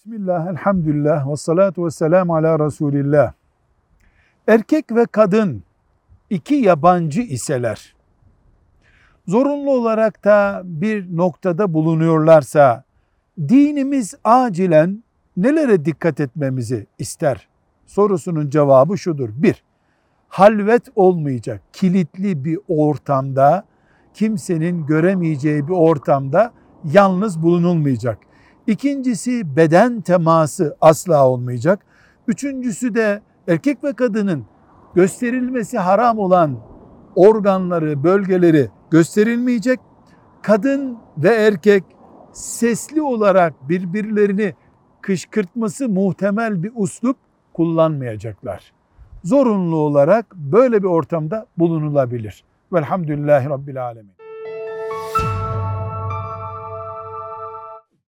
Bismillah, elhamdülillah ve salatu ve selamu ala Resulillah. Erkek ve kadın iki yabancı iseler, zorunlu olarak da bir noktada bulunuyorlarsa, dinimiz acilen nelere dikkat etmemizi ister? Sorusunun cevabı şudur. Bir, halvet olmayacak, kilitli bir ortamda, kimsenin göremeyeceği bir ortamda yalnız bulunulmayacak. İkincisi beden teması asla olmayacak. Üçüncüsü de erkek ve kadının gösterilmesi haram olan organları, bölgeleri gösterilmeyecek. Kadın ve erkek sesli olarak birbirlerini kışkırtması muhtemel bir uslup kullanmayacaklar. Zorunlu olarak böyle bir ortamda bulunulabilir. Velhamdülillahi Rabbil Alemin.